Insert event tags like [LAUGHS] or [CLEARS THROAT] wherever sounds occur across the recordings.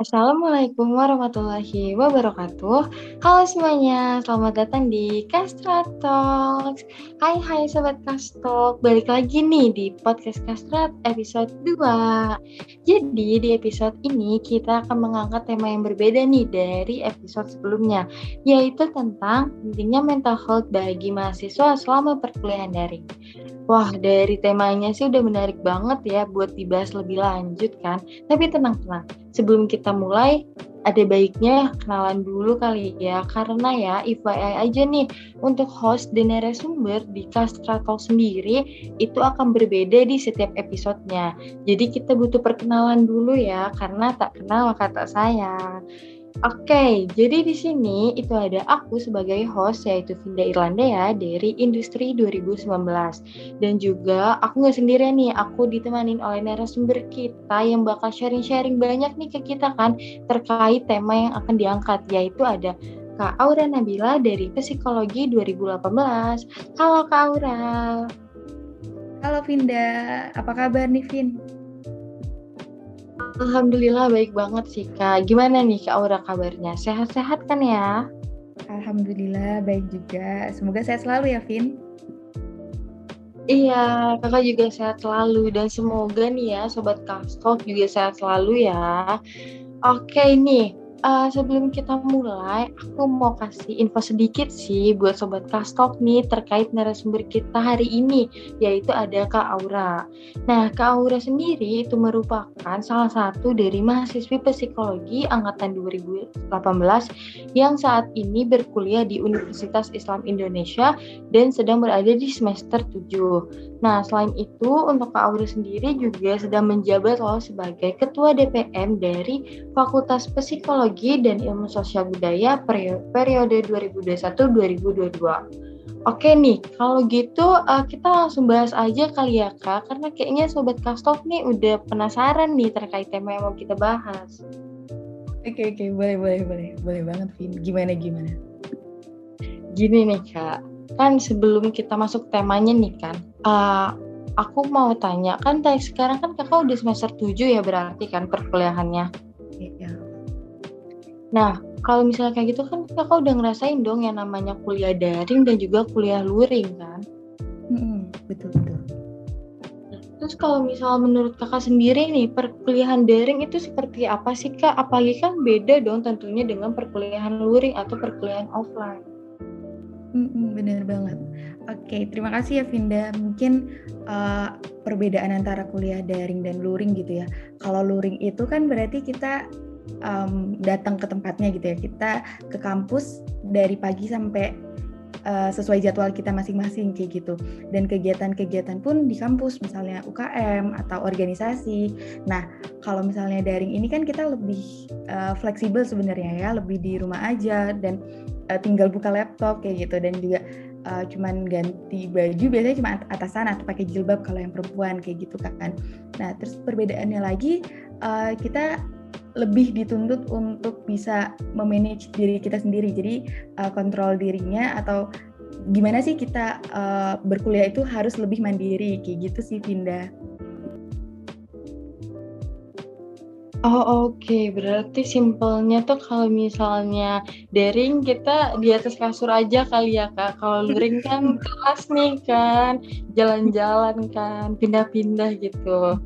Assalamualaikum warahmatullahi wabarakatuh. Halo semuanya, selamat datang di Kastra Talks. Hai hai sobat Kastok, balik lagi nih di podcast Kastrat episode 2. Jadi di episode ini kita akan mengangkat tema yang berbeda nih dari episode sebelumnya, yaitu tentang pentingnya mental health bagi mahasiswa selama perkuliahan daring. Wah, dari temanya sih udah menarik banget ya buat dibahas lebih lanjut kan. Tapi tenang-tenang, sebelum kita mulai, ada baiknya kenalan dulu kali ya. Karena ya, FYI aja nih, untuk host dan narasumber di Castratal sendiri, itu akan berbeda di setiap episodenya. Jadi kita butuh perkenalan dulu ya, karena tak kenal kata saya. Oke, jadi di sini itu ada aku sebagai host yaitu Vinda Irlanda ya dari Industri 2019. Dan juga aku nggak sendirian nih, aku ditemanin oleh narasumber kita yang bakal sharing-sharing banyak nih ke kita kan terkait tema yang akan diangkat yaitu ada Kak Aura Nabila dari Psikologi 2018. Halo Kak Aura. Halo Vinda, apa kabar nih Vin? Alhamdulillah baik banget sih Kak. Gimana nih Kak Aura kabarnya? Sehat-sehat kan ya? Alhamdulillah baik juga. Semoga sehat selalu ya Vin. Iya, kakak juga sehat selalu dan semoga nih ya Sobat Kastok juga sehat selalu ya. Oke nih, uh, sebelum kita mulai, aku mau kasih info sedikit sih buat Sobat Kastok nih terkait narasumber kita hari ini, yaitu ada Kak Aura. Nah, Kak Aura sendiri itu merupakan salah satu dari mahasiswi psikologi angkatan 2018 yang saat ini berkuliah di Universitas Islam Indonesia dan sedang berada di semester 7. Nah, selain itu, untuk Kak Aura sendiri juga sedang menjabat loh sebagai Ketua DPM dari Fakultas Psikologi dan Ilmu Sosial Budaya periode 2021-2022. Oke nih, kalau gitu uh, kita langsung bahas aja kali ya Kak, karena kayaknya Sobat Kastok nih udah penasaran nih terkait tema yang mau kita bahas. Oke oke, boleh boleh boleh, boleh banget Vin. Gimana gimana? Gini nih Kak, kan sebelum kita masuk temanya nih kan, uh, aku mau tanya kan tadi sekarang kan kakak udah semester 7 ya berarti kan perkuliahannya. Iya. Nah, kalau misalnya kayak gitu kan kakak udah ngerasain dong yang namanya kuliah daring dan juga kuliah luring kan? Hmm, betul betul. Terus kalau misal menurut kakak sendiri nih perkuliahan daring itu seperti apa sih kak? Apalagi kan beda dong tentunya dengan perkuliahan luring atau perkuliahan offline. Mm-mm, bener banget. Oke, terima kasih ya Vinda. Mungkin uh, perbedaan antara kuliah daring dan luring gitu ya. Kalau luring itu kan berarti kita um, datang ke tempatnya gitu ya. Kita ke kampus dari pagi sampai uh, sesuai jadwal kita masing-masing kayak gitu. Dan kegiatan-kegiatan pun di kampus, misalnya UKM atau organisasi. Nah, kalau misalnya daring ini kan kita lebih uh, fleksibel sebenarnya ya, lebih di rumah aja dan uh, tinggal buka laptop kayak gitu dan juga uh, cuman ganti baju biasanya cuma atasan atau pakai jilbab kalau yang perempuan kayak gitu kan. Nah terus perbedaannya lagi uh, kita lebih dituntut untuk bisa memanage diri kita sendiri. Jadi uh, kontrol dirinya atau gimana sih kita uh, berkuliah itu harus lebih mandiri kayak gitu sih Pindah. Oh oke, okay. berarti simpelnya tuh kalau misalnya daring kita di atas kasur aja kali ya kak. Kalau luring kan [LAUGHS] kelas nih kan, jalan-jalan kan, pindah-pindah gitu.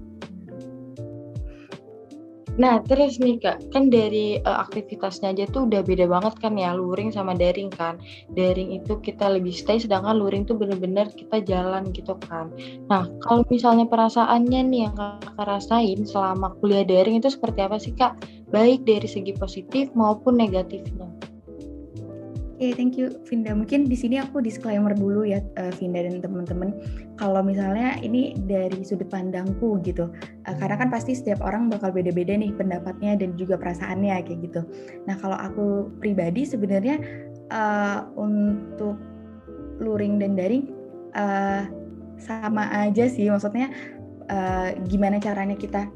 Nah, terus nih Kak, kan dari uh, aktivitasnya aja tuh udah beda banget kan ya, luring sama daring kan. Daring itu kita lebih stay, sedangkan luring tuh bener-bener kita jalan gitu kan. Nah, kalau misalnya perasaannya nih yang Kakak rasain selama kuliah daring itu seperti apa sih Kak? Baik dari segi positif maupun negatifnya. Oke, okay, thank you Vinda. Mungkin di sini aku disclaimer dulu ya uh, Vinda dan teman-teman. Kalau misalnya ini dari sudut pandangku gitu. Uh, karena kan pasti setiap orang bakal beda-beda nih pendapatnya dan juga perasaannya kayak gitu. Nah, kalau aku pribadi sebenarnya uh, untuk luring dan daring uh, sama aja sih. Maksudnya uh, gimana caranya kita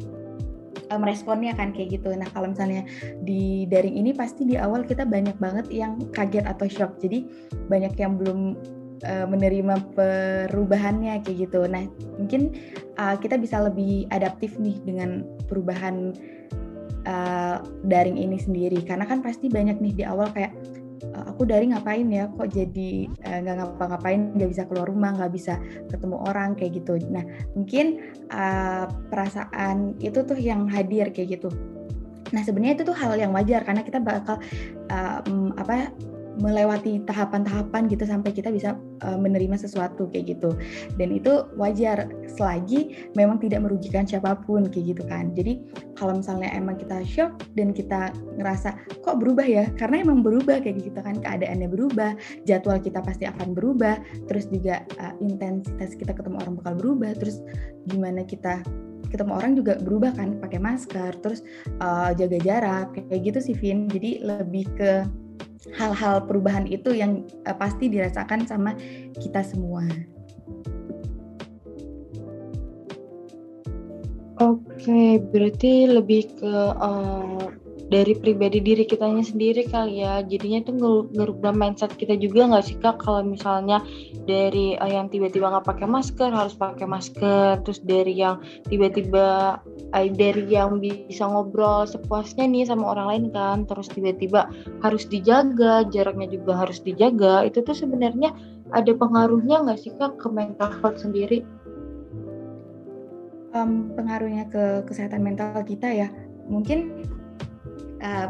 um, responnya kan kayak gitu. Nah kalau misalnya di daring ini pasti di awal kita banyak banget yang kaget atau shock. Jadi banyak yang belum uh, menerima perubahannya kayak gitu. Nah mungkin uh, kita bisa lebih adaptif nih dengan perubahan uh, daring ini sendiri karena kan pasti banyak nih di awal kayak aku daring ngapain ya? Kok jadi nggak uh, ngapa-ngapain nggak bisa keluar rumah nggak bisa ketemu orang kayak gitu. Nah mungkin uh, perasaan itu tuh yang hadir kayak gitu. Nah sebenarnya itu tuh hal yang wajar karena kita bakal uh, apa melewati tahapan-tahapan gitu sampai kita bisa uh, menerima sesuatu kayak gitu. Dan itu wajar selagi memang tidak merugikan siapa pun kayak gitu kan. Jadi kalau misalnya emang kita shock dan kita ngerasa kok berubah ya? Karena emang berubah kayak gitu kan. Keadaannya berubah jadwal kita pasti akan berubah terus juga uh, intensitas kita ketemu orang bakal berubah terus gimana kita ketemu orang juga berubah kan pakai masker terus uh, jaga jarak kayak gitu sih Vin. Jadi lebih ke hal-hal perubahan itu yang uh, pasti dirasakan sama kita semua. Oke, berarti lebih ke uh, dari pribadi diri kitanya sendiri kali ya. Jadinya itu ngerubah mindset kita juga nggak sih kak? Kalau misalnya dari uh, yang tiba-tiba nggak pakai masker harus pakai masker. Terus dari yang tiba-tiba uh, dari yang bisa ngobrol sepuasnya nih sama orang lain kan terus tiba-tiba harus dijaga jaraknya juga harus dijaga itu tuh sebenarnya ada pengaruhnya nggak sih kak ke mental health sendiri um, pengaruhnya ke kesehatan mental kita ya mungkin uh,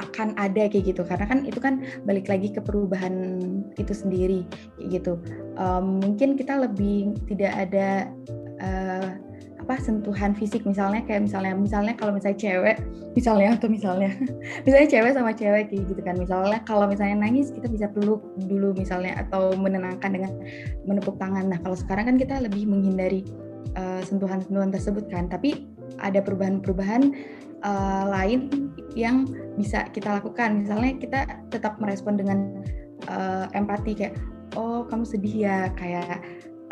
akan ada kayak gitu. Karena kan itu kan balik lagi ke perubahan itu sendiri kayak gitu. Um, mungkin kita lebih tidak ada uh, apa sentuhan fisik. Misalnya kayak misalnya misalnya kalau misalnya cewek misalnya atau misalnya [LAUGHS] misalnya cewek sama cewek kayak gitu kan. Misalnya kalau misalnya nangis kita bisa peluk dulu misalnya atau menenangkan dengan menepuk tangan. Nah kalau sekarang kan kita lebih menghindari sentuhan-sentuhan uh, tersebut kan tapi ada perubahan-perubahan uh, lain yang bisa kita lakukan. Misalnya kita tetap merespon dengan uh, empati kayak oh kamu sedih ya kayak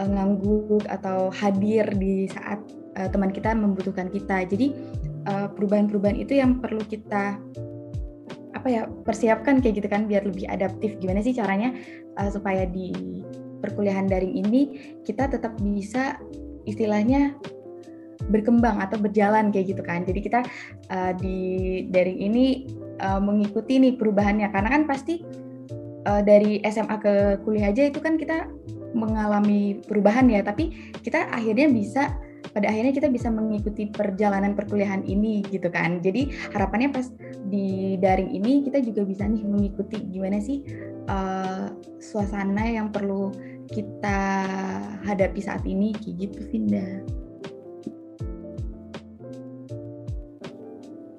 uh, ngangguk atau hadir di saat uh, teman kita membutuhkan kita. Jadi perubahan-perubahan itu yang perlu kita apa ya persiapkan kayak gitu kan biar lebih adaptif. Gimana sih caranya uh, supaya di perkuliahan daring ini kita tetap bisa istilahnya berkembang atau berjalan kayak gitu kan. Jadi kita uh, di daring ini uh, mengikuti nih perubahannya karena kan pasti uh, dari SMA ke kuliah aja itu kan kita mengalami perubahan ya, tapi kita akhirnya bisa pada akhirnya kita bisa mengikuti perjalanan perkuliahan ini gitu kan. Jadi harapannya pas di daring ini kita juga bisa nih mengikuti gimana sih uh, suasana yang perlu kita hadapi saat ini kayak gitu Vinda.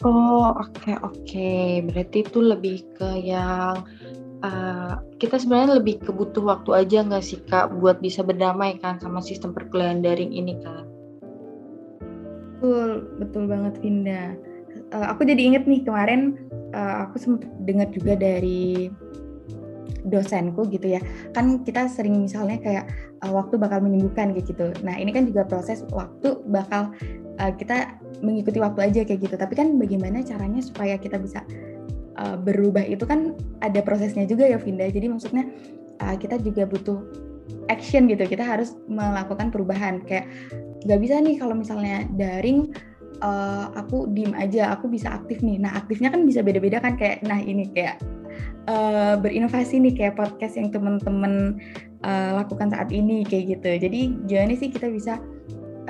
Oh, oke oke. Berarti itu lebih ke yang uh, kita sebenarnya lebih kebutuh waktu aja nggak sih Kak buat bisa berdamai kan sama sistem perkuliahan daring ini kan? Betul, betul banget Vinda. Uh, aku jadi inget nih kemarin uh, aku sempat dengar juga dari dosenku gitu ya. Kan kita sering misalnya kayak uh, waktu bakal menyembuhkan kayak gitu. Nah ini kan juga proses waktu bakal uh, kita mengikuti waktu aja kayak gitu. Tapi kan bagaimana caranya supaya kita bisa uh, berubah itu kan ada prosesnya juga ya Vinda. Jadi maksudnya uh, kita juga butuh action gitu. Kita harus melakukan perubahan. Kayak nggak bisa nih kalau misalnya daring uh, aku diem aja aku bisa aktif nih. Nah aktifnya kan bisa beda-beda kan. Kayak nah ini kayak uh, berinovasi nih kayak podcast yang temen-temen uh, lakukan saat ini kayak gitu jadi gimana sih kita bisa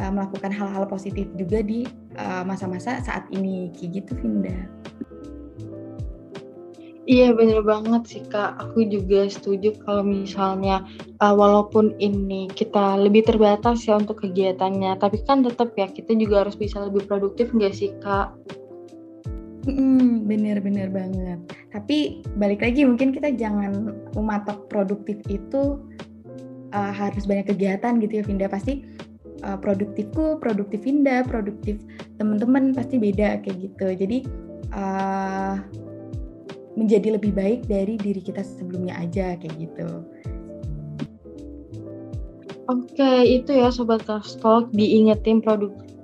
uh, melakukan hal-hal positif juga di masa-masa uh, saat ini kayak gitu Vinda. Iya bener banget sih kak, aku juga setuju kalau misalnya uh, walaupun ini kita lebih terbatas ya untuk kegiatannya, tapi kan tetap ya kita juga harus bisa lebih produktif nggak sih kak? Bener-bener banget. Tapi balik lagi mungkin kita jangan mematok produktif itu uh, harus banyak kegiatan gitu ya Vinda. Pasti uh, produktifku, produktif Indah, produktif teman-teman pasti beda kayak gitu. Jadi uh, menjadi lebih baik dari diri kita sebelumnya aja kayak gitu. Oke, itu ya sobat Kastok diingetin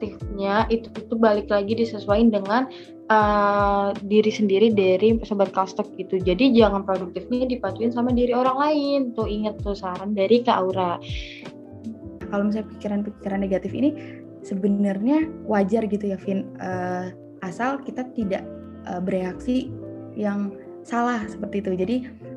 produktifnya itu itu balik lagi disesuaikan dengan uh, diri sendiri dari sobat Kastok gitu. Jadi jangan produktifnya dipatuin sama diri orang lain. Tuh inget tuh saran dari Kak Aura kalau misalnya pikiran-pikiran negatif ini sebenarnya wajar gitu ya Vin uh, asal kita tidak uh, bereaksi yang salah seperti itu. Jadi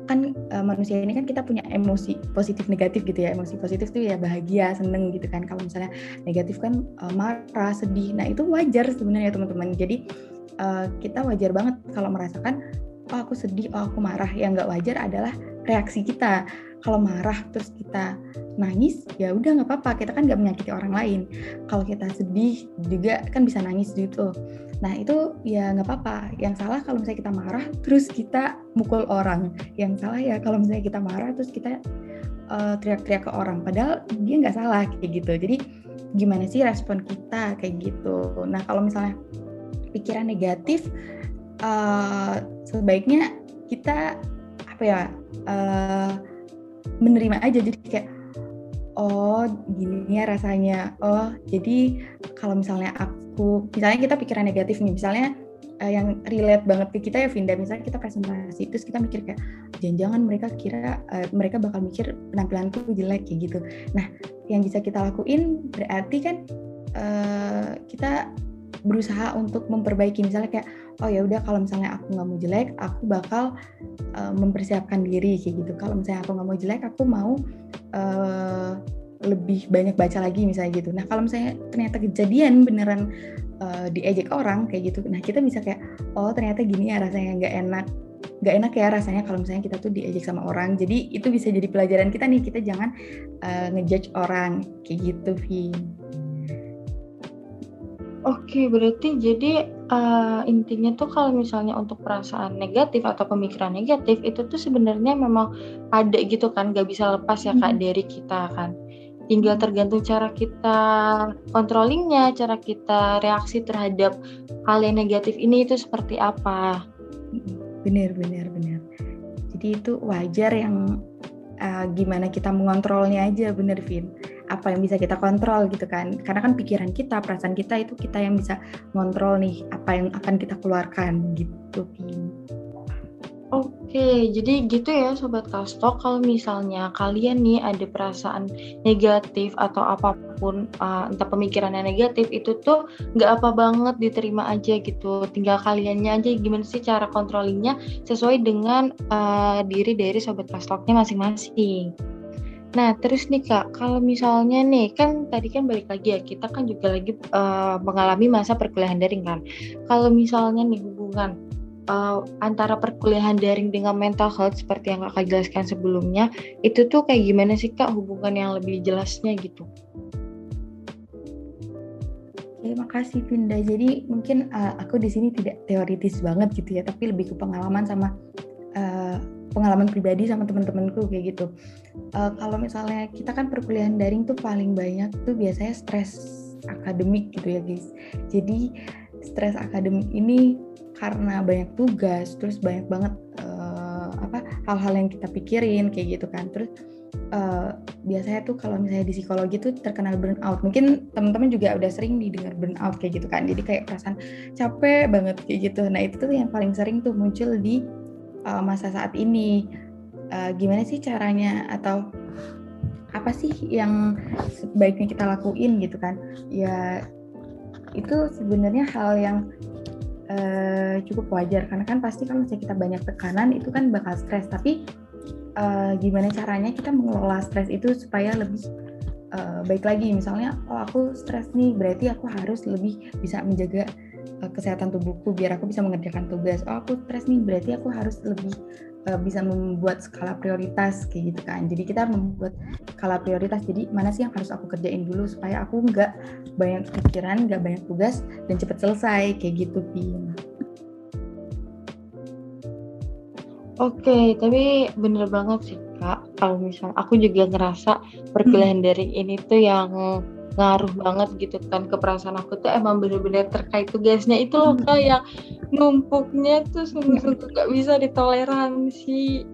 kan uh, manusia ini kan kita punya emosi positif negatif gitu ya. Emosi positif tuh ya bahagia, seneng gitu kan. Kalau misalnya negatif kan uh, marah, sedih. Nah, itu wajar sebenarnya teman-teman. Jadi uh, kita wajar banget kalau merasakan oh aku sedih, oh aku marah. Yang nggak wajar adalah reaksi kita. Kalau marah terus kita nangis, ya udah nggak apa-apa. Kita kan nggak menyakiti orang lain. Kalau kita sedih juga kan bisa nangis gitu. Nah itu ya nggak apa-apa. Yang salah kalau misalnya kita marah terus kita mukul orang. Yang salah ya kalau misalnya kita marah terus kita teriak teriak-teriak ke orang. Padahal dia nggak salah kayak gitu. Jadi gimana sih respon kita kayak gitu. Nah kalau misalnya pikiran negatif, uh, sebaiknya kita apa ya uh, menerima aja. Jadi kayak oh gini ya rasanya. Oh jadi kalau misalnya aku misalnya kita pikiran negatif nih. Misalnya uh, yang relate banget ke kita ya Vinda. Misalnya kita presentasi terus kita mikir kayak jangan-jangan mereka kira uh, mereka bakal mikir penampilanku jelek kayak gitu. Nah yang bisa kita lakuin berarti kan uh, kita berusaha untuk memperbaiki. Misalnya kayak oh ya udah kalau misalnya aku nggak mau jelek aku bakal uh, mempersiapkan diri kayak gitu. Kalau misalnya aku nggak mau jelek aku mau uh, lebih banyak baca lagi misalnya gitu. Nah kalau misalnya ternyata kejadian beneran uh, diejek orang kayak gitu nah kita bisa kayak oh ternyata gini ya rasanya nggak enak. Nggak enak ya rasanya kalau misalnya kita tuh diejek sama orang. Jadi itu bisa jadi pelajaran kita nih kita jangan uh, ngejudge orang kayak gitu Vi. Oke, berarti jadi uh, intinya tuh kalau misalnya untuk perasaan negatif atau pemikiran negatif itu tuh sebenarnya memang ada gitu kan, gak bisa lepas ya kak hmm. dari kita kan. Tinggal tergantung cara kita controllingnya, cara kita reaksi terhadap hal yang negatif ini itu seperti apa. Bener, bener, bener. Jadi itu wajar yang uh, gimana kita mengontrolnya aja, bener, Vin apa yang bisa kita kontrol gitu kan karena kan pikiran kita perasaan kita itu kita yang bisa ngontrol nih apa yang akan kita keluarkan gitu. Oke, jadi gitu ya Sobat Kastok, kalau misalnya kalian nih ada perasaan negatif atau apa pun, uh, entah pemikiran yang negatif, itu tuh nggak apa banget diterima aja gitu. Tinggal kaliannya aja gimana sih cara kontrolnya sesuai dengan uh, diri dari Sobat Kastoknya masing-masing. Nah, terus nih Kak, kalau misalnya nih, kan tadi kan balik lagi ya, kita kan juga lagi uh, mengalami masa perkuliahan daring kan. Kalau misalnya nih hubungan uh, antara perkuliahan daring dengan mental health seperti yang Kakak jelaskan sebelumnya, itu tuh kayak gimana sih Kak hubungan yang lebih jelasnya gitu? Terima kasih Pinda. Jadi mungkin uh, aku di sini tidak teoritis banget gitu ya, tapi lebih ke pengalaman sama pengalaman pribadi sama teman-temanku kayak gitu. Uh, kalau misalnya kita kan perkuliahan daring tuh paling banyak tuh biasanya stres akademik gitu ya guys. Jadi stres akademik ini karena banyak tugas, terus banyak banget uh, apa hal-hal yang kita pikirin kayak gitu kan. Terus uh, biasanya tuh kalau misalnya di psikologi tuh terkenal burnout. Mungkin teman-teman juga udah sering didengar burnout kayak gitu kan. Jadi kayak perasaan capek banget kayak gitu. Nah itu tuh yang paling sering tuh muncul di uh, masa saat ini. Uh, gimana sih caranya atau apa sih yang sebaiknya kita lakuin gitu kan? Ya itu sebenarnya hal yang uh, cukup wajar. Karena kan pasti kalau misalnya kita banyak tekanan itu kan bakal stres. Tapi uh, gimana caranya kita mengelola stres itu supaya lebih uh, baik lagi? Misalnya oh aku stres nih berarti aku harus lebih bisa menjaga uh, kesehatan tubuhku biar aku bisa mengerjakan tugas oh aku stres nih berarti aku harus lebih uh, bisa membuat skala prioritas kayak gitu kan jadi kita membuat skala prioritas jadi mana sih yang harus aku kerjain dulu supaya aku nggak banyak pikiran nggak banyak tugas dan cepat selesai kayak gitu pin Oke, tapi bener banget sih kak. Kalau misal aku juga ngerasa perkuliahan hmm. dari ini tuh yang ngaruh banget gitu kan ke perasaan aku tuh emang bener-bener terkait tugasnya. Itu loh kak yang numpuknya tuh sungguh-sungguh gak bisa ditoleransi.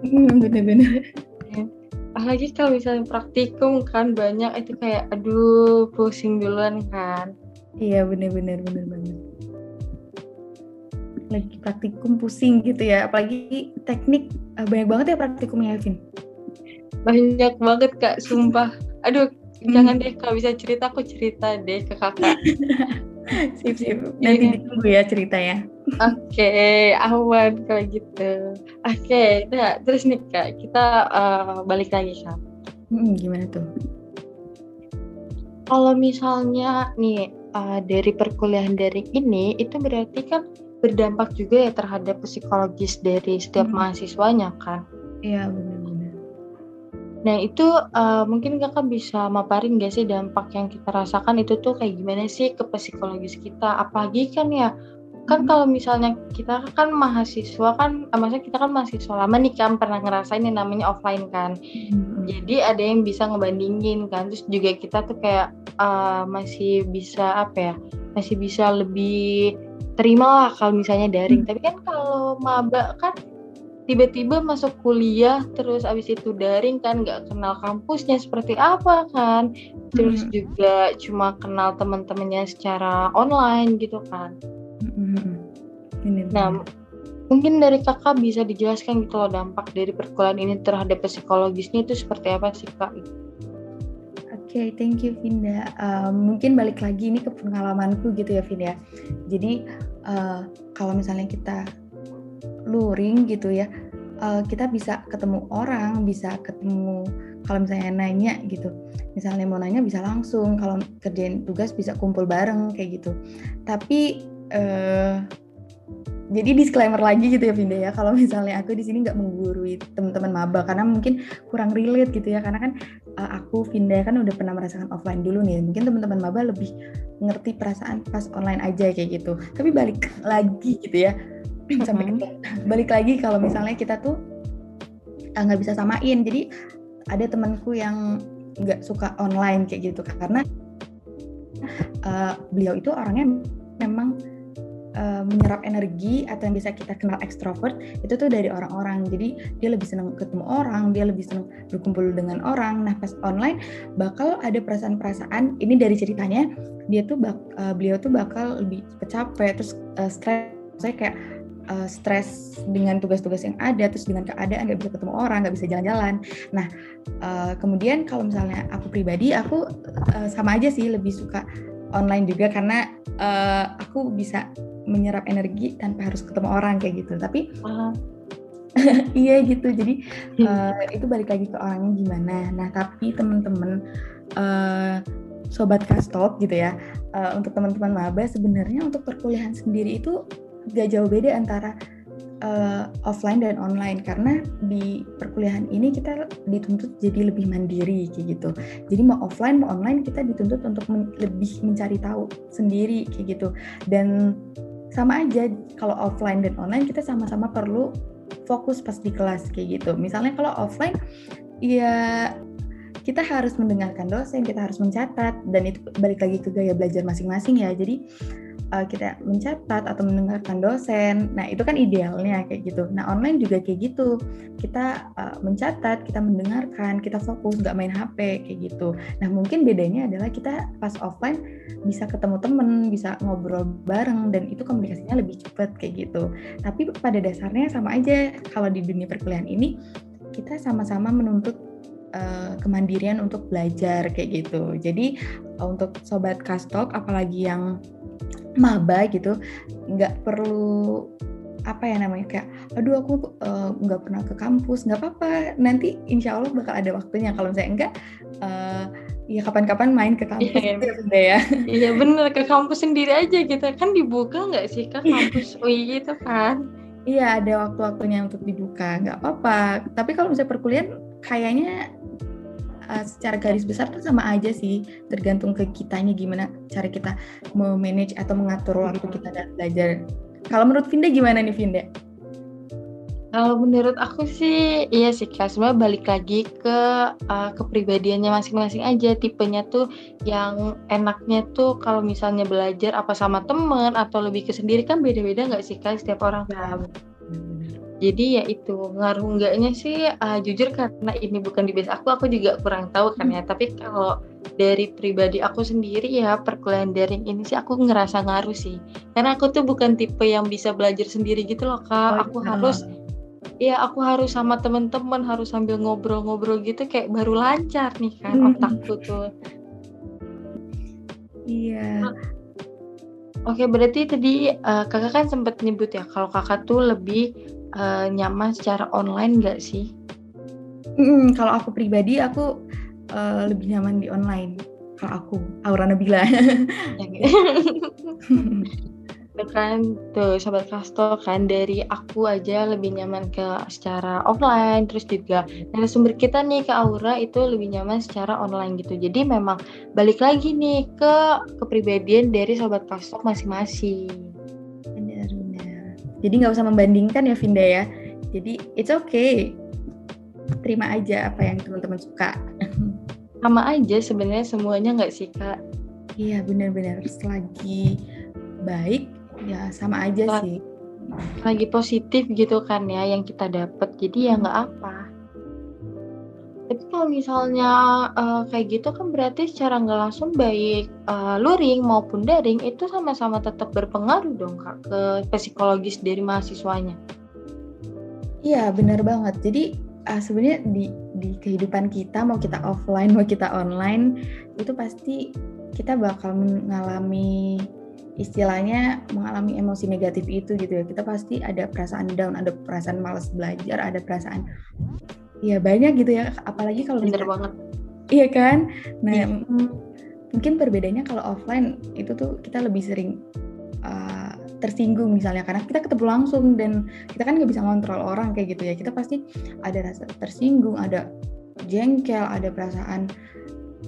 Hmm, bener-bener. Ya. apalagi kalau misalnya praktikum kan banyak itu kayak aduh pusing duluan kan. Iya bener-bener bener banget. Lagi praktikum pusing gitu ya apalagi teknik eh, banyak banget ya praktikumnya Evin banyak banget kak sumpah. Aduh jangan deh kalau bisa cerita aku cerita deh ke kakak [LAUGHS] sip sip. Nanti ditunggu ya ceritanya. Oke, okay, aman kalau gitu. Oke, okay, nah terus nih kak, kita uh, balik lagi kak. Hmm, gimana tuh? Kalau misalnya nih uh, dari perkuliahan daring ini, itu berarti kan berdampak juga ya terhadap psikologis dari setiap hmm. mahasiswanya kan? Iya benar-benar. Nah itu uh, mungkin kakak bisa maparin gak sih dampak yang kita rasakan itu tuh kayak gimana sih ke psikologis kita? Apalagi kan ya kan hmm. kalau misalnya kita kan mahasiswa kan eh, maksudnya kita kan mahasiswa lama nih kan pernah ngerasain yang namanya offline kan hmm. jadi ada yang bisa ngebandingin kan terus juga kita tuh kayak uh, masih bisa apa ya masih bisa lebih terima lah kalau misalnya daring hmm. tapi kan kalau maba kan tiba-tiba masuk kuliah terus abis itu daring kan nggak kenal kampusnya seperti apa kan terus hmm. juga cuma kenal teman-temannya secara online gitu kan hmm. Ini nah mungkin dari kakak bisa dijelaskan gitu loh dampak dari perkuliahan ini terhadap psikologisnya itu seperti apa sih kak? Oke, okay, thank you Vinda. Uh, mungkin balik lagi ini ke pengalamanku gitu ya Vinda. Jadi uh, kalau misalnya kita luring gitu ya uh, kita bisa ketemu orang bisa ketemu kalau misalnya nanya gitu. Misalnya mau nanya bisa langsung kalau kerjain tugas bisa kumpul bareng kayak gitu. Tapi uh, jadi disclaimer lagi gitu ya Vinda ya. Kalau misalnya aku di sini nggak menggurui teman-teman maba karena mungkin kurang relate gitu ya. Karena kan uh, aku Vinda kan udah pernah merasakan offline dulu nih. Mungkin teman-teman maba lebih ngerti perasaan pas online aja kayak gitu. Tapi balik [LAUGHS] lagi gitu ya [CLEARS THROAT] sampai mm-hmm. balik lagi kalau misalnya kita tuh eh, nggak uh, bisa samain. Jadi ada temanku yang nggak suka online kayak gitu. Karena uh, beliau itu orangnya memang uh, menyerap energi atau yang bisa kita kenal ekstrovert itu tuh dari orang-orang. Jadi dia lebih senang ketemu orang dia lebih senang berkumpul dengan orang. Nah pas online bakal ada perasaan-perasaan. Ini dari ceritanya dia tuh bak, uh, beliau tuh bakal lebih capek terus uh, stres. Saya kayak uh, stres dengan tugas-tugas yang ada, terus dengan keadaan nggak bisa ketemu orang, nggak bisa jalan-jalan. Nah, uh, kemudian kalau misalnya aku pribadi, aku uh, sama aja sih lebih suka online juga karena uh, aku bisa menyerap energi tanpa harus ketemu orang kayak gitu. Tapi uh. [LAUGHS] iya gitu, jadi uh, itu balik lagi ke orangnya gimana. Nah, tapi temen-temen uh, sobat kastok gitu ya, uh, untuk teman-teman maba sebenarnya untuk perkuliahan sendiri itu gak jauh beda antara uh, offline dan online karena di perkuliahan ini kita dituntut jadi lebih mandiri kayak gitu. Jadi mau offline mau online kita dituntut untuk men lebih mencari tahu sendiri kayak gitu. Dan sama aja kalau offline dan online kita sama-sama perlu fokus pas di kelas kayak gitu. Misalnya kalau offline ya kita harus mendengarkan dosen, kita harus mencatat dan itu balik lagi ke gaya belajar masing-masing ya. Jadi uh, kita mencatat atau mendengarkan dosen. Nah, itu kan idealnya kayak gitu. Nah, online juga kayak gitu. Kita uh, mencatat, kita mendengarkan, kita fokus, nggak main HP kayak gitu. Nah, mungkin bedanya adalah kita pas offline bisa ketemu temen, bisa ngobrol bareng, dan itu komunikasinya lebih cepat kayak gitu. Tapi pada dasarnya sama aja kalau di dunia perkuliahan ini, kita sama-sama menuntut uh, kemandirian untuk belajar kayak gitu. Jadi untuk sobat kastok apalagi yang maba gitu nggak perlu apa ya namanya kayak aduh aku eh, nggak uh, pernah ke kampus nggak apa-apa. Nanti insya Allah bakal ada waktunya. Kalau saya enggak uh, ya kapan-kapan main ke kampus iya, gitu ya. Iya bener ke kampus sendiri aja gitu. Kan dibuka nggak sih ke kampus [LAUGHS] UI gitu kan? Iya ada waktu-waktunya untuk dibuka nggak apa-apa. Tapi kalau misalnya perkuliahan kayaknya uh, secara garis besar tuh sama aja sih tergantung ke kitanya gimana cara kita mau manage atau mengatur waktu kita dan belajar kalau menurut Vinda gimana nih Vinda? Kalau menurut aku sih iya sih Kak, sebenarnya balik lagi ke uh, kepribadiannya masing-masing aja. Tipenya tuh yang enaknya tuh kalau misalnya belajar apa sama temen atau lebih ke sendiri kan beda-beda nggak sih Kak setiap orang? Ya, jadi ya itu ngaruh enggaknya sih uh, jujur karena ini bukan di base aku aku juga kurang tahu kan ya. Tapi kalau dari pribadi aku sendiri ya perkuliahan daring ini sih aku ngerasa ngaruh sih. Karena aku tuh bukan tipe yang bisa belajar sendiri gitu loh kak. Oh, aku iya. harus ya aku harus sama temen-temen harus sambil ngobrol-ngobrol gitu kayak baru lancar nih kan hmm. otakku tuh. Iya. Oke, berarti tadi uh, kakak kan sempat nyebut ya kalau kakak tuh lebih uh, nyaman secara online nggak sih? Mm, kalau aku pribadi aku uh, lebih nyaman di online. Kalau aku Aura Nabila. [LAUGHS] kan tuh sobat kasto kan dari aku aja lebih nyaman ke secara offline terus juga sumber kita nih ke Aura itu lebih nyaman secara online gitu jadi memang balik lagi nih ke kepribadian dari sobat kasto masing-masing jadi nggak usah membandingkan ya Vinda ya. Jadi it's okay. Terima aja apa yang teman-teman suka. Sama aja sebenarnya semuanya nggak sih kak. Iya benar-benar. Selagi baik ya sama aja Lagi, sih. lagi positif gitu kan ya yang kita dapat jadi ya nggak apa tapi kalau misalnya uh, kayak gitu kan berarti secara nggak langsung baik uh, luring maupun daring itu sama-sama tetap berpengaruh dong kak ke psikologis dari mahasiswanya. Iya benar banget. Jadi uh, sebenarnya di di kehidupan kita mau kita offline mau kita online itu pasti kita bakal mengalami istilahnya mengalami emosi negatif itu gitu ya kita pasti ada perasaan down ada perasaan malas belajar ada perasaan ya banyak gitu ya apalagi kalau bener banget. Iya kan? Nah ya. mungkin perbedaannya kalau offline itu tuh kita lebih sering uh, tersinggung misalnya karena kita ketemu langsung dan kita kan nggak bisa ngontrol orang kayak gitu ya. Kita pasti ada rasa tersinggung ada jengkel ada perasaan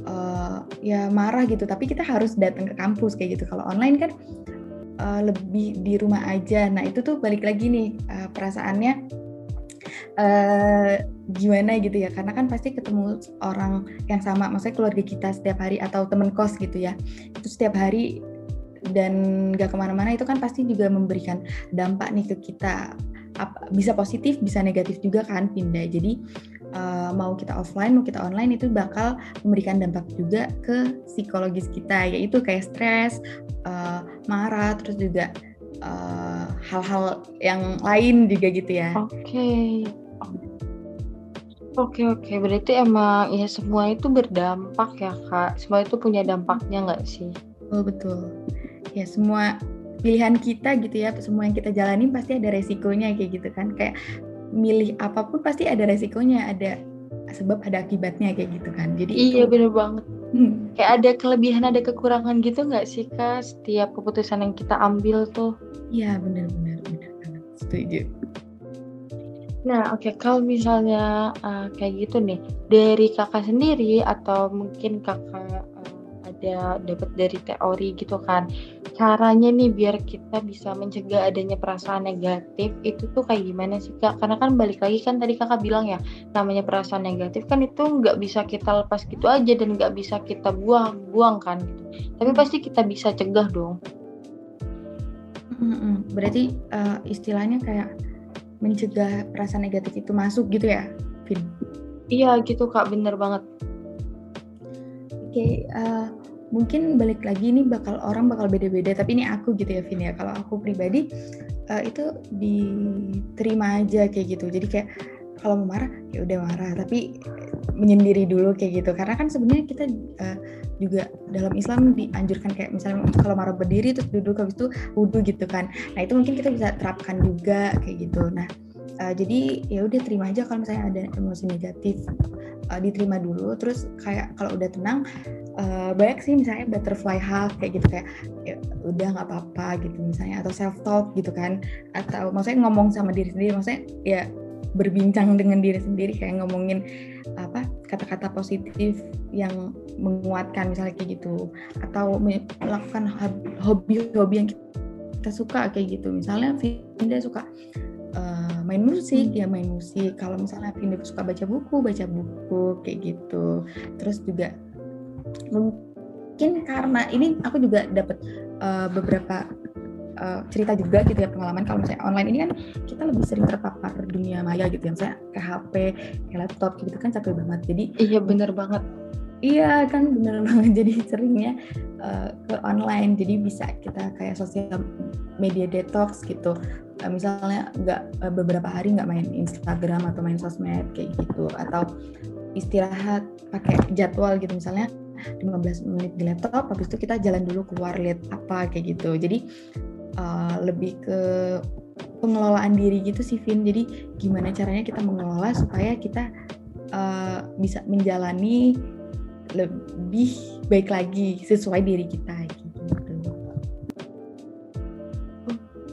uh, ya marah gitu. Tapi kita harus datang ke kampus kayak gitu. Kalau online kan uh, lebih di rumah aja. Nah itu tuh balik lagi nih uh, perasaannya uh, gimana gitu ya karena kan pasti ketemu orang yang sama maksudnya keluarga kita setiap hari atau temen kos gitu ya itu setiap hari dan gak ke mana-mana itu kan pasti juga memberikan dampak nih ke kita bisa positif bisa negatif juga kan pindah jadi uh, mau kita offline mau kita online itu bakal memberikan dampak juga ke psikologis kita yaitu kayak stres uh, marah terus juga eh, hal-hal uh, yang lain juga gitu ya oke okay. Oke oke, berarti emang ya semua itu berdampak ya kak. Semua itu punya dampaknya nggak sih? Oh betul. Ya semua pilihan kita gitu ya, semua yang kita jalani pasti ada resikonya kayak gitu kan. Kayak milih apa pun pasti ada resikonya, ada sebab ada akibatnya kayak gitu kan. Jadi iya itu... bener banget. Hmm. Kayak ada kelebihan ada kekurangan gitu nggak sih kak setiap keputusan yang kita ambil tuh? Iya bener-bener bener banget setuju. Nah oke okay. kalau misalnya uh, kayak gitu nih dari kakak sendiri atau mungkin kakak uh, ada dapat dari teori gitu kan caranya nih biar kita bisa mencegah adanya perasaan negatif itu tuh kayak gimana sih kak? Karena kan balik lagi kan tadi kakak bilang ya namanya perasaan negatif kan itu nggak bisa kita lepas gitu aja dan nggak bisa kita buang-buang kan gitu. Tapi hmm. pasti kita bisa cegah dong. Berarti uh, istilahnya kayak mencegah perasaan negatif itu masuk gitu ya, Vin? Iya gitu kak, bener banget. Oke, okay, uh, eh, mungkin balik lagi ini bakal orang bakal beda-beda. Tapi ini aku gitu ya Vin ya. Kalau aku pribadi uh, itu diterima aja kayak gitu. Jadi kayak kalau mau marah ya udah marah. Tapi menyendiri dulu kayak gitu. Karena kan sebenarnya kita uh, juga dalam Islam dianjurkan kayak misalnya kalau marah berdiri terus duduk habis itu wudhu gitu kan. Nah itu mungkin kita bisa terapkan juga kayak gitu. Nah uh, jadi ya udah terima aja kalau misalnya ada emosi negatif uh, diterima dulu. Terus kayak kalau udah tenang uh, banyak sih misalnya butterfly hug kayak gitu kayak ya, udah nggak apa-apa gitu misalnya atau self talk gitu kan. Atau maksudnya ngomong sama diri sendiri maksudnya ya berbincang dengan diri sendiri kayak ngomongin apa kata-kata positif yang menguatkan misalnya kayak gitu. Atau melakukan hobi-hobi yang kita suka kayak gitu. Misalnya Vinda suka uh, main musik hmm. ya main musik. Kalau misalnya Vinda suka baca buku baca buku kayak gitu. Terus juga mungkin karena ini aku juga dapat uh, beberapa uh, cerita juga gitu ya pengalaman. Kalau misalnya online ini kan kita lebih sering terpapar dunia maya gitu ya. Misalnya ke HP ke laptop gitu kan capek banget. Jadi iya bener banget. Iya kan bener banget. Jadi seringnya uh, ke online. Jadi bisa kita kayak sosial media detox gitu misalnya nggak uh, beberapa hari nggak main Instagram atau main sosmed kayak gitu atau istirahat pakai jadwal gitu. Misalnya 15 menit di laptop habis itu kita jalan dulu keluar lihat apa kayak gitu. Jadi uh, lebih ke pengelolaan diri gitu sih Vin. Jadi gimana caranya kita mengelola supaya kita uh, bisa menjalani lebih baik lagi sesuai diri kita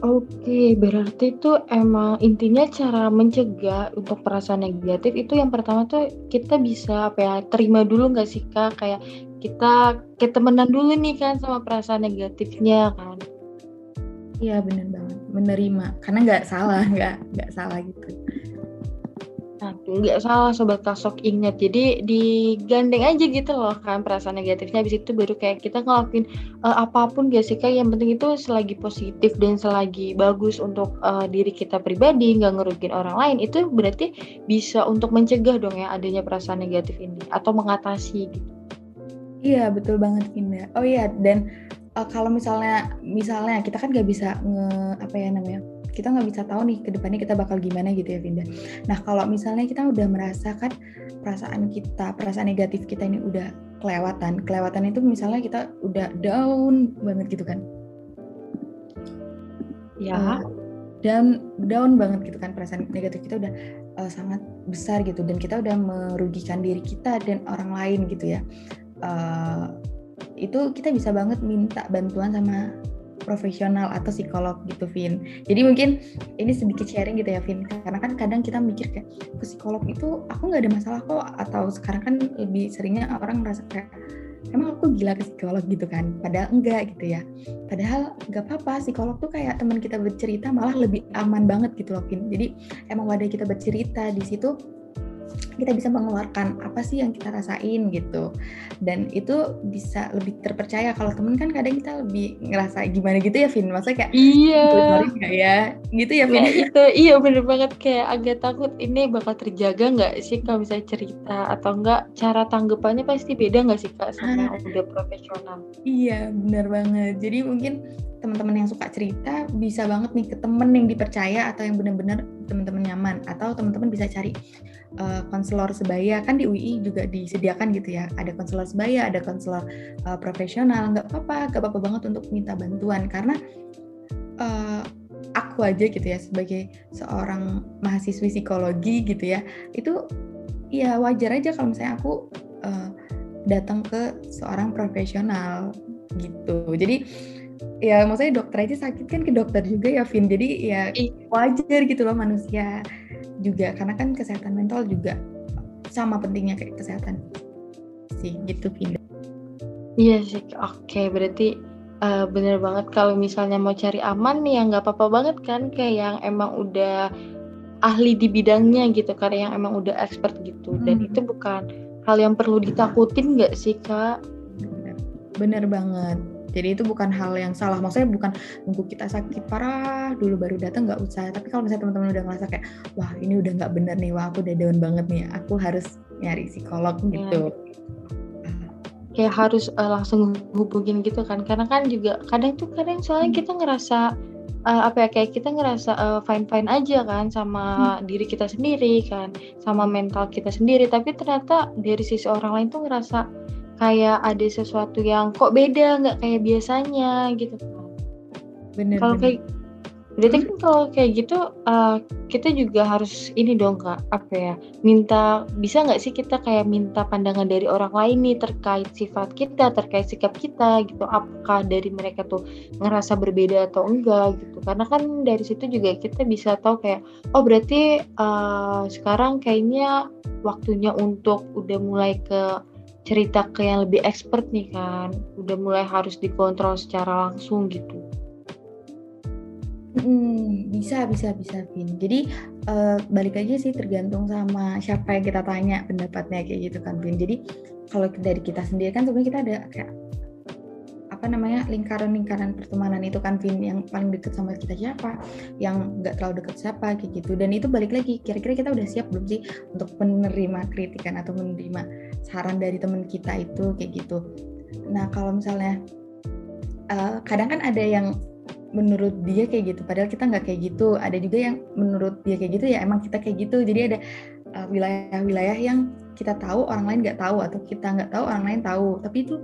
Oke, berarti itu emang intinya cara mencegah untuk perasaan negatif itu yang pertama tuh kita bisa apa ya terima dulu nggak sih kak kayak kita kita temenan dulu nih kan sama perasaan negatifnya kan? Iya benar banget menerima karena nggak salah nggak nggak salah gitu. Nah, nggak salah sobat kasok ingat. Jadi digandeng aja gitu loh kan perasaan negatifnya. Habis itu baru kayak kita ngelakuin uh, apa pun kayak yang penting itu selagi positif dan selagi bagus untuk uh, diri kita pribadi, nggak ngerugiin orang lain. Itu berarti bisa untuk mencegah dong ya adanya perasaan negatif ini atau mengatasi gitu. Iya betul banget Indah. Oh iya dan uh, kalau misalnya misalnya kita kan nggak bisa nge apa ya namanya kita nggak bisa tahu nih ke depannya kita bakal gimana gitu ya Vinda. Nah kalau misalnya kita udah merasakan perasaan kita, perasaan negatif kita ini udah kelewatan, kelewatan itu misalnya kita udah down banget gitu kan? Ya. Uh, dan down banget gitu kan perasaan negatif kita udah uh, sangat besar gitu dan kita udah merugikan diri kita dan orang lain gitu ya. Uh, itu kita bisa banget minta bantuan sama profesional atau psikolog gitu Vin. Jadi mungkin ini sedikit sharing gitu ya Vin. Karena kan kadang kita mikir kayak ke psikolog itu aku nggak ada masalah kok. Atau sekarang kan lebih seringnya orang merasa kayak emang aku gila ke psikolog? gitu kan. Padahal enggak gitu ya. Padahal nggak apa-apa psikolog tuh kayak teman kita bercerita malah lebih aman banget gitu loh Vin. Jadi emang wadah kita bercerita di situ kita bisa mengeluarkan apa sih yang kita rasain gitu. Dan itu bisa lebih terpercaya kalau temen kan kadang kita lebih ngerasa gimana gitu ya Vin? Maksudnya kayak iya. Gak ya? Gitu ya Vin? ya, itu iya bener banget. Kayak agak takut ini bakal terjaga nggak sih kalau bisa cerita atau enggak cara tanggapannya pasti beda nggak sih kak sama ah. udah profesional? Iya bener banget. Jadi mungkin teman-teman yang suka cerita bisa banget nih ke temen yang dipercaya atau yang benar-benar teman-teman nyaman. Atau teman-teman bisa cari uh, konselor sebaya. Kan di UI juga disediakan gitu ya. Ada konselor sebaya ada konselor uh, profesional. Nggak apa-apa nggak apa-apa banget untuk minta bantuan. Karena uh, aku aja gitu ya sebagai seorang mahasiswi psikologi gitu ya itu ya wajar aja kalau misalnya aku uh, datang ke seorang profesional gitu. Jadi ya maksudnya dokter aja sakit kan ke dokter juga ya Vin. Jadi ya wajar gitu loh manusia juga. Karena kan kesehatan mental juga sama pentingnya kayak kesehatan. Sih gitu Vin. Iya sih oke. Okay, berarti uh, bener banget kalau misalnya mau cari aman nih ya nggak apa-apa banget kan? Kayak yang emang udah ahli di bidangnya gitu karena yang emang udah expert gitu. Hmm. dan itu bukan hal yang perlu ditakutin nggak sih kak? Bener, bener banget jadi itu bukan hal yang salah. Maksudnya bukan nunggu kita sakit parah dulu baru datang nggak usah. Tapi kalau misalnya teman-teman udah ngerasa kayak wah ini udah nggak bener nih, wah aku udah down banget nih, aku harus nyari psikolog ya. gitu. Kayak harus uh, langsung hubungin gitu kan, karena kan juga kadang tuh kadang soalnya hmm. kita ngerasa uh, apa ya kayak kita ngerasa uh, fine fine aja kan sama hmm. diri kita sendiri kan, sama mental kita sendiri. Tapi ternyata dari sisi orang lain tuh ngerasa kayak ada sesuatu yang kok beda nggak kayak biasanya gitu. Bener kalau kayak berarti kan kalau kayak gitu uh, kita juga harus ini dong kak apa ya minta bisa nggak sih kita kayak minta pandangan dari orang lain nih terkait sifat kita terkait sikap kita gitu apakah dari mereka tuh ngerasa berbeda atau enggak gitu. Karena kan dari situ juga kita bisa tahu kayak oh berarti uh, sekarang kayaknya waktunya untuk udah mulai ke cerita ke yang lebih expert nih kan udah mulai harus dikontrol secara langsung gitu Hmm, bisa bisa bisa Vin. Jadi uh, balik aja sih tergantung sama siapa yang kita tanya pendapatnya kayak gitu kan Vin. Jadi kalau dari kita sendiri kan sebenarnya kita ada kayak apa namanya lingkaran-lingkaran pertemanan itu kan Vin yang paling deket sama kita siapa, yang nggak terlalu deket siapa kayak gitu. Dan itu balik lagi kira-kira kita udah siap belum sih untuk menerima kritikan atau menerima saran dari temen kita itu kayak gitu. Nah kalau misalnya uh, kadang kan ada yang menurut dia kayak gitu padahal kita nggak kayak gitu. Ada juga yang menurut dia kayak gitu ya emang kita kayak gitu. Jadi ada wilayah-wilayah uh, yang kita tahu orang lain nggak tahu atau kita nggak tahu orang lain tahu. Tapi itu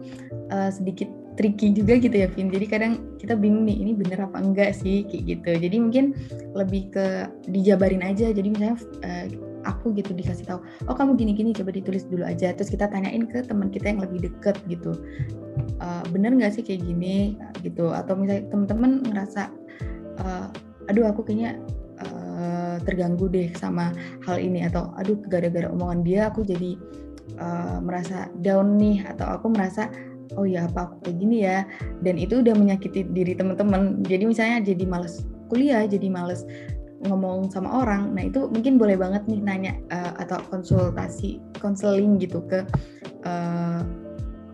uh, sedikit tricky juga gitu ya Vin. Jadi kadang kita bingung nih ini bener apa enggak sih kayak gitu. Jadi mungkin lebih ke dijabarin aja. Jadi misalnya uh, aku gitu dikasih tahu oh kamu gini gini coba ditulis dulu aja. Terus kita tanyain ke teman kita yang lebih deket gitu. Uh, bener nggak sih kayak gini? Gitu. Atau misalnya teman-teman ngerasa uh, aduh aku kayaknya terganggu deh sama hal ini. Atau aduh gara-gara omongan dia aku jadi uh, merasa down nih. Atau aku merasa oh ya apa aku kayak gini ya. Dan itu udah menyakiti diri teman-teman. Jadi misalnya jadi males kuliah jadi males ngomong sama orang nah itu mungkin boleh banget nih nanya uh, atau konsultasi konseling gitu ke uh,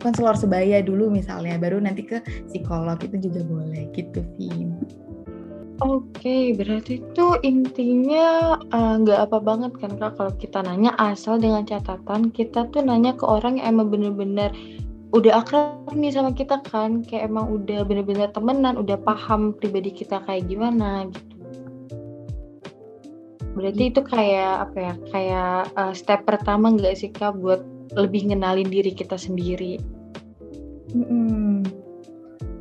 konselor sebaya dulu misalnya. Baru nanti ke psikolog itu juga boleh gitu Vin. Oke, berarti itu intinya eh, nggak uh, apa banget kan kak kalau kita nanya asal dengan catatan kita tuh nanya ke orang yang emang bener-bener udah akrab nih sama kita kan, kayak emang udah bener-bener temenan, udah paham pribadi kita kayak gimana gitu. Berarti itu kayak apa ya? Kayak uh, step pertama nggak sih kak buat lebih ngenalin diri kita sendiri? Hmm,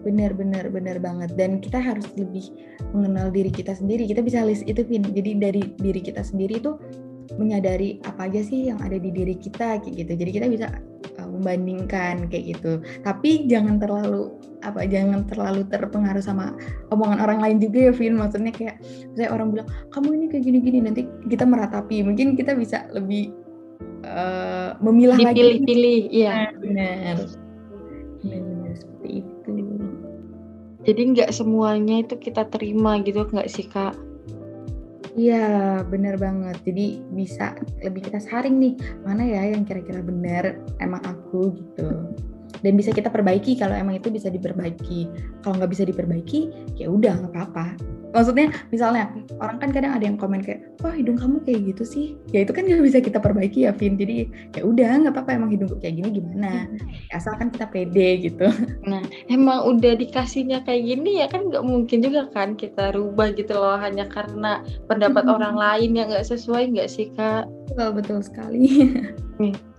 bener bener bener banget. Dan kita harus lebih mengenal diri kita sendiri. Kita bisa list itu, Vin. Jadi dari diri kita sendiri itu menyadari apa aja sih yang ada di diri kita kayak gitu. Jadi kita bisa uh, membandingkan kayak gitu. Tapi jangan terlalu apa jangan terlalu terpengaruh sama omongan orang lain juga ya Vin. Maksudnya kayak saya orang bilang kamu ini kayak gini-gini nanti kita meratapi. Mungkin kita bisa lebih uh, memilah Dipilih, lagi. Dipilih-pilih, iya. Nah, benar. Seperti itu. Jadi nggak semuanya itu kita terima gitu nggak sih kak? Iya, bener banget. Jadi bisa lebih kita saring nih, mana ya yang kira-kira benar emang aku gitu. Dan bisa kita perbaiki kalau emang itu bisa diperbaiki. Kalau nggak bisa diperbaiki, ya udah nggak apa-apa. Maksudnya misalnya orang kan kadang ada yang komen kayak wah hidung kamu kayak gitu sih. Ya itu kan nggak bisa kita perbaiki ya Vin jadi ya udah nggak apa-apa emang hidungku kayak gini gimana? Ya, asalkan kita pede gitu. Nah emang udah dikasihnya kayak gini ya kan nggak mungkin juga kan kita rubah gitu loh hanya karena pendapat hmm. orang lain yang nggak sesuai nggak sih kak? Betul betul sekali [LAUGHS]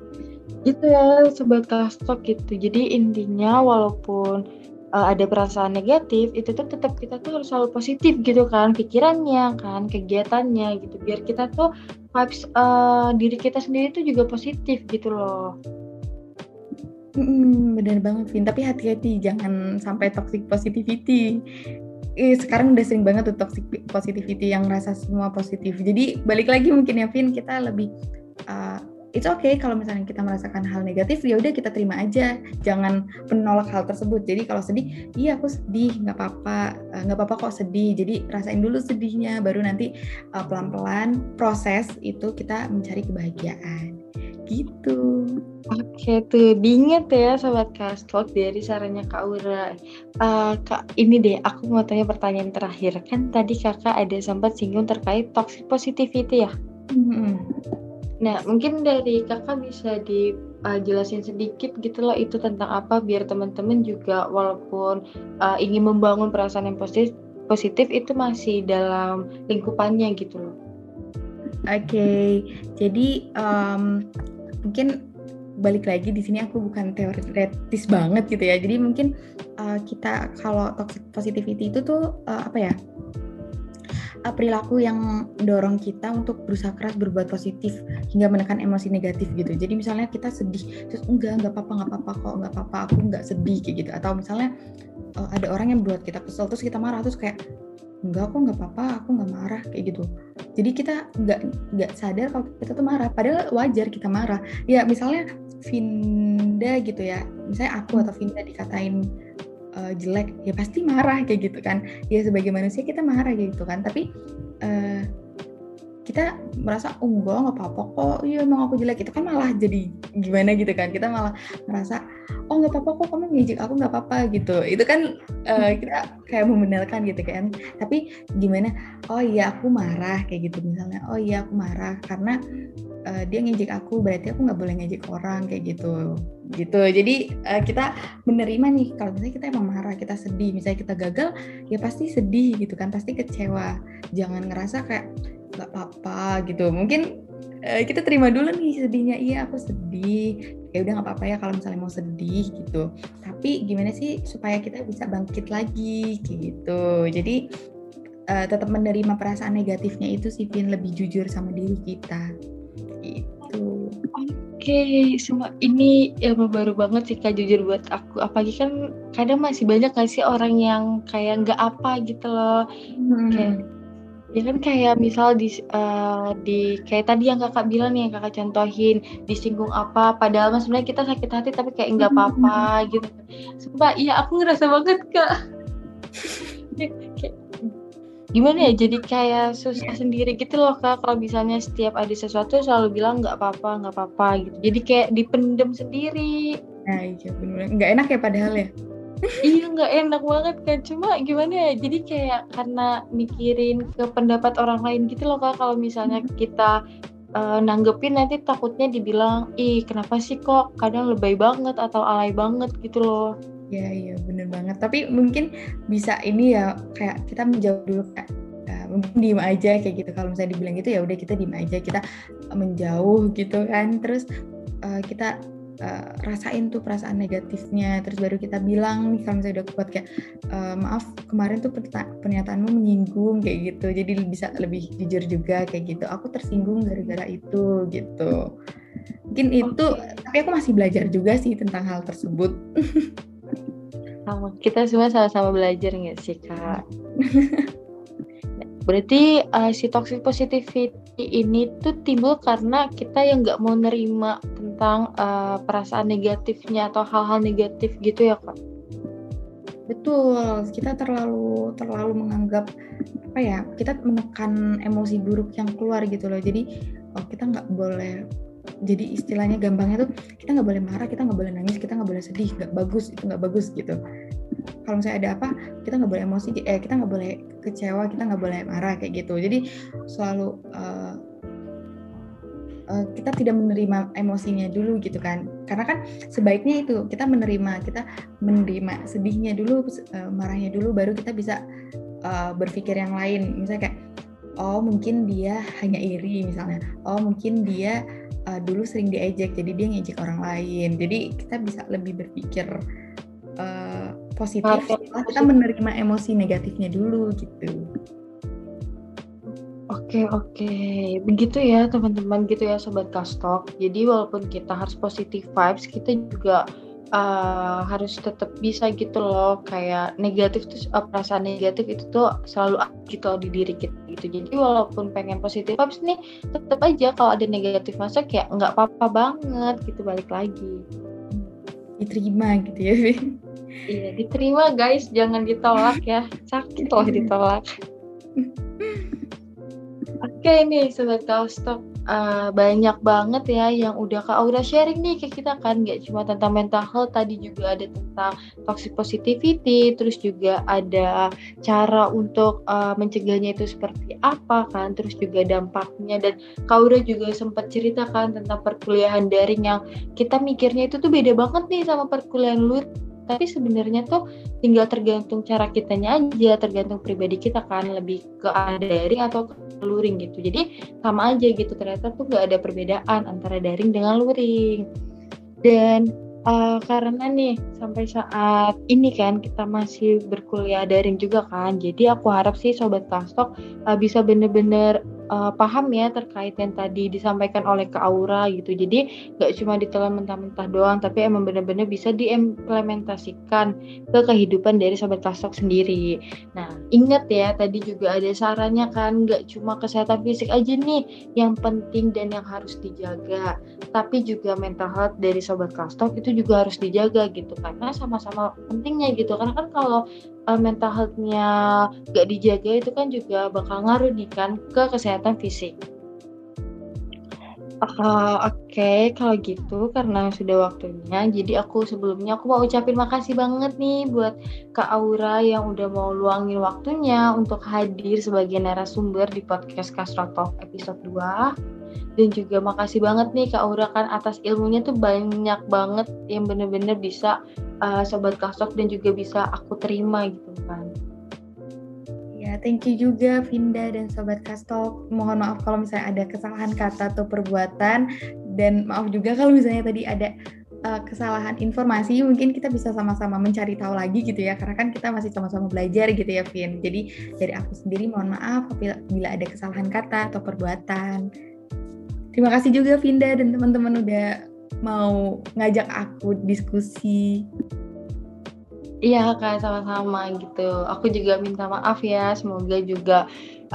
itu ya sobat kastok gitu jadi intinya walaupun uh, ada perasaan negatif itu tuh tetap kita tuh harus selalu positif gitu kan pikirannya kan kegiatannya gitu biar kita tuh vibes uh, diri kita sendiri tuh juga positif gitu loh Hmm, bener banget, Vin. Tapi hati-hati, jangan sampai toxic positivity. Eh, sekarang udah sering banget tuh toxic positivity yang rasa semua positif. Jadi balik lagi mungkin ya, Vin, kita lebih uh, it's okay kalau misalnya kita merasakan hal negatif ya udah kita terima aja. Jangan menolak hal tersebut. Jadi kalau sedih iya aku sedih nggak apa-apa. Eh, nggak apa-apa kok sedih. Jadi rasain dulu sedihnya baru nanti uh, pelan-pelan proses itu kita mencari kebahagiaan. Gitu. Oke tuh diinget ya sobat kastlog dari sarannya Kak Ura. Uh, Kak ini deh aku mau tanya pertanyaan terakhir. Kan tadi kakak ada sempat singgung terkait toxic positivity ya. -hmm. Nah, mungkin dari kakak bisa dijelasin uh, sedikit gitu loh itu tentang apa biar teman-teman juga walaupun uh, ingin membangun perasaan yang positif, positif itu masih dalam lingkupannya gitu loh. Oke, okay. jadi um, mungkin balik lagi di sini aku bukan teoretis banget gitu ya. Jadi mungkin uh, kita kalau toxic positivity itu tuh uh, apa ya? Uh, perilaku yang dorong kita untuk berusaha keras berbuat positif hingga menekan emosi negatif gitu. Jadi misalnya kita sedih, terus enggak, enggak apa-apa, enggak apa-apa kok, enggak apa-apa, aku enggak sedih kayak gitu. Atau misalnya uh, ada orang yang buat kita kesel, terus kita marah, terus kayak enggak aku enggak apa-apa, aku enggak marah kayak gitu. Jadi kita enggak enggak sadar kalau kita tuh marah, padahal wajar kita marah. Ya misalnya Vinda gitu ya, misalnya aku atau Vinda dikatain uh, jelek ya pasti marah kayak gitu kan. Ya sebagai manusia kita marah kayak gitu kan. Tapi uh, kita merasa oh enggak nggak apa-apa kok. Iya emang aku jelek. Itu kan malah jadi gimana gitu kan. Kita malah merasa oh nggak apa-apa kok kamu ngejek aku nggak apa-apa gitu. Itu kan uh, kita kayak membenarkan gitu kan. Tapi gimana? Oh iya aku marah kayak gitu misalnya. Oh iya aku marah karena uh, dia ngejek aku berarti aku nggak boleh ngejek orang kayak gitu. Gitu. Jadi uh, kita menerima nih kalau misalnya kita emang marah kita sedih misalnya kita gagal ya pasti sedih gitu kan pasti kecewa. Jangan ngerasa kayak nggak apa-apa gitu. Mungkin uh, kita terima dulu nih sedihnya iya aku sedih ya udah nggak apa-apa ya kalau misalnya mau sedih gitu. Tapi gimana sih supaya kita bisa bangkit lagi gitu. Jadi uh, tetap menerima perasaan negatifnya itu sih Vin lebih jujur sama diri kita. Gitu. Oke okay, semua ini ilmu baru banget sih kak jujur buat aku. Apalagi kan kadang masih banyak gak sih orang yang kayak nggak apa gitu loh. Hmm. kayak ya kan kayak misal di uh, di kayak tadi yang kakak bilang nih yang kakak contohin disinggung apa padahal mas sebenarnya kita sakit hati tapi kayak nggak apa-apa gitu. Sumpah iya aku ngerasa banget kak. [LAUGHS] Gimana ya jadi kayak susah sendiri gitu loh kak kalau misalnya setiap ada sesuatu selalu bilang nggak apa-apa nggak apa-apa gitu. Jadi kayak dipendem sendiri. Nah iya benar nggak enak ya padahal ya iya nggak enak banget kan. Cuma gimana ya jadi kayak karena mikirin ke pendapat orang lain gitu loh kak. Kalau misalnya hmm. kita uh, nanggepin nanti takutnya dibilang ih kenapa sih kok kadang lebay banget atau alay banget? gitu loh. Iya iya bener banget. Tapi mungkin bisa ini ya kayak kita menjauh dulu kayak uh, mungkin diem aja kayak gitu. Kalau misalnya dibilang gitu ya udah kita diem aja. Kita menjauh gitu kan. Terus uh, kita uh, rasain tuh perasaan negatifnya. Terus baru kita bilang nih kalau misalnya udah kuat kayak uh, maaf kemarin tuh pernyataanmu menyinggung kayak gitu. Jadi bisa lebih jujur juga kayak gitu. Aku tersinggung gara-gara itu gitu. Mungkin itu tapi aku masih belajar juga sih tentang hal tersebut. [LAUGHS] Sama kita semua sama-sama belajar nggak sih kak [LAUGHS] Berarti uh, si toxic positivity ini tuh timbul karena kita yang nggak mau nerima tentang uh, perasaan negatifnya atau hal-hal negatif gitu ya kak? Betul, kita terlalu terlalu menganggap apa ya? Kita menekan emosi buruk yang keluar gitu loh. Jadi oh, kita nggak boleh jadi istilahnya gampangnya tuh kita nggak boleh marah, kita nggak boleh nangis, kita nggak boleh sedih, nggak bagus itu nggak bagus gitu. Kalau misalnya ada apa kita nggak boleh emosi eh kita nggak boleh kecewa kita nggak boleh marah kayak gitu. Jadi selalu uh, uh, kita tidak menerima emosinya dulu gitu kan. Karena kan sebaiknya itu kita menerima kita menerima sedihnya dulu uh, marahnya dulu baru kita bisa uh, berpikir yang lain. Misalnya kayak oh mungkin dia hanya iri misalnya oh mungkin dia uh, dulu sering diejek jadi dia ngejek orang lain jadi kita bisa lebih berpikir uh, positif setelah kita menerima emosi negatifnya dulu gitu. Oke oke, begitu ya teman-teman gitu ya sobat kastok. Jadi walaupun kita harus positif vibes, kita juga uh, harus tetap bisa gitu loh. Kayak negatif tuh uh, perasaan negatif itu tuh selalu gitu loh di diri kita gitu. Jadi walaupun pengen positif vibes nih tetap aja kalau ada negatif masuk ya nggak apa-apa banget gitu balik lagi. Diterima gitu ya iya diterima guys jangan ditolak ya. Sakit loh [LAUGHS] ditolak. Oke nih sobat kaustok uh, banyak banget ya yang udah Kak Aura sharing nih ke kita kan. Nggak cuma tentang mental health tadi juga ada tentang toxic positivity terus juga ada cara untuk uh, mencegahnya itu seperti apa kan terus juga dampaknya. Dan Kak Aura juga sempat ceritakan tentang perkuliahan daring yang kita mikirnya itu tuh beda banget nih sama perkuliahan luar tapi sebenarnya tuh tinggal tergantung cara kitanya aja tergantung pribadi kita kan lebih ke daring atau ke luring gitu. Jadi sama aja gitu ternyata tuh gak ada perbedaan antara daring dengan luring. Dan uh, karena nih sampai saat ini kan kita masih berkuliah daring juga kan jadi aku harap sih sobat kastok uh, bisa bener-bener uh, paham ya terkait yang tadi disampaikan oleh Kak Aura gitu. Jadi nggak cuma ditelan mentah-mentah doang, tapi emang benar-benar bisa diimplementasikan ke kehidupan dari sobat kastok sendiri. Nah, ingat ya tadi juga ada sarannya kan, nggak cuma kesehatan fisik aja nih yang penting dan yang harus dijaga, tapi juga mental health dari sobat kastok itu juga harus dijaga gitu karena sama-sama pentingnya gitu. Karena kan kalau uh, mental health-nya gak dijaga itu kan juga bakal ngaruh nih kan ke kesehatan fisik. Uh, Oke, okay. kalau gitu karena sudah waktunya, jadi aku sebelumnya aku mau ucapin makasih banget nih buat Kak Aura yang udah mau luangin waktunya untuk hadir sebagai narasumber di podcast Talk episode 2. Dan juga makasih banget nih Kak Aura kan atas ilmunya tuh banyak banget yang bener-bener bisa uh, sobat kasok dan juga bisa aku terima gitu kan. Ya Iya, thank you juga Vinda dan Sobat Kastok. Mohon maaf kalau misalnya ada kesalahan kata atau perbuatan. Dan maaf juga kalau misalnya tadi ada uh, kesalahan informasi, mungkin kita bisa sama-sama mencari tahu lagi gitu ya. Karena kan kita masih sama-sama belajar gitu ya, Vin. Jadi dari aku sendiri mohon maaf bila ada kesalahan kata atau perbuatan. Terima kasih juga Vinda dan teman-teman udah mau ngajak aku diskusi. Iya kak, sama-sama gitu. Aku juga minta maaf ya. Semoga juga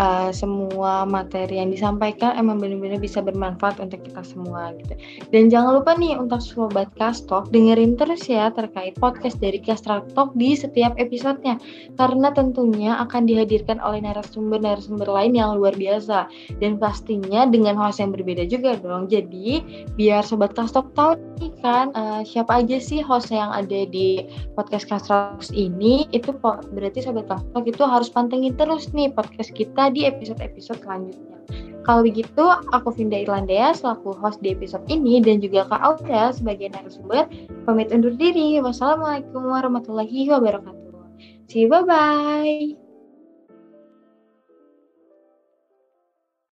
uh, semua materi yang disampaikan emang benar-benar bisa bermanfaat untuk kita semua gitu. Dan jangan lupa nih untuk sobat Kastok dengerin terus ya terkait podcast dari Kastra Talk di setiap episodenya karena tentunya akan dihadirkan oleh narasumber-narasumber lain yang luar biasa dan pastinya dengan host yang berbeda juga dong. Jadi biar sobat Kastok tahu nih kan uh, siapa aja sih host yang ada di podcast Kastra ini itu berarti sobat Kastok itu harus pantengin terus nih podcast kita di episode-episode selanjutnya. Kalau begitu, aku Vinda Irlandea selaku host di episode ini dan juga Kak Aulia sebagai narasumber pamit undur diri. Wassalamualaikum warahmatullahi wabarakatuh. See you, bye-bye.